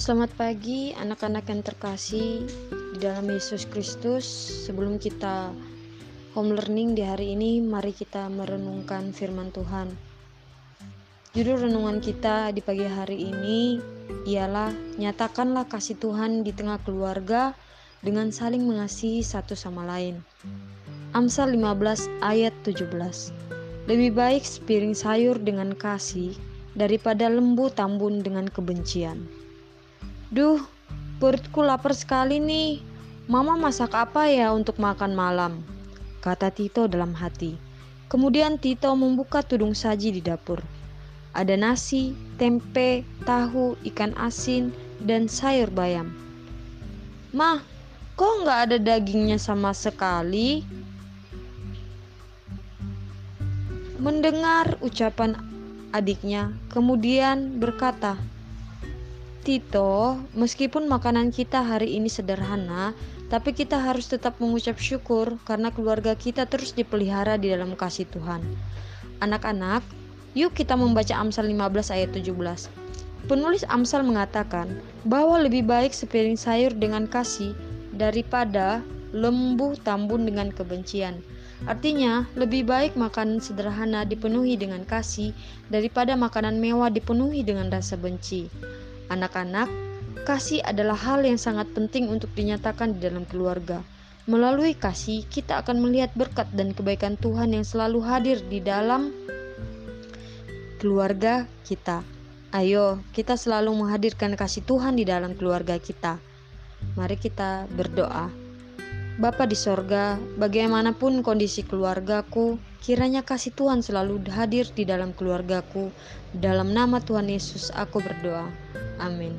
Selamat pagi anak-anak yang terkasih di dalam Yesus Kristus. Sebelum kita home learning di hari ini, mari kita merenungkan firman Tuhan. Judul renungan kita di pagi hari ini ialah nyatakanlah kasih Tuhan di tengah keluarga dengan saling mengasihi satu sama lain. Amsal 15 ayat 17. Lebih baik sepiring sayur dengan kasih daripada lembu tambun dengan kebencian. Duh, perutku lapar sekali nih. Mama masak apa ya untuk makan malam? Kata Tito dalam hati. Kemudian Tito membuka tudung saji di dapur. Ada nasi, tempe, tahu, ikan asin, dan sayur bayam. Mah, kok nggak ada dagingnya sama sekali? Mendengar ucapan adiknya, kemudian berkata, Tito, meskipun makanan kita hari ini sederhana, tapi kita harus tetap mengucap syukur karena keluarga kita terus dipelihara di dalam kasih Tuhan. Anak-anak, yuk kita membaca Amsal 15 ayat 17. Penulis Amsal mengatakan bahwa lebih baik sepiring sayur dengan kasih daripada lembu tambun dengan kebencian. Artinya, lebih baik makanan sederhana dipenuhi dengan kasih daripada makanan mewah dipenuhi dengan rasa benci. Anak-anak, kasih adalah hal yang sangat penting untuk dinyatakan di dalam keluarga. Melalui kasih, kita akan melihat berkat dan kebaikan Tuhan yang selalu hadir di dalam keluarga kita. Ayo, kita selalu menghadirkan kasih Tuhan di dalam keluarga kita. Mari kita berdoa. Bapa di sorga, bagaimanapun kondisi keluargaku, kiranya kasih Tuhan selalu hadir di dalam keluargaku. Dalam nama Tuhan Yesus, aku berdoa. Amin.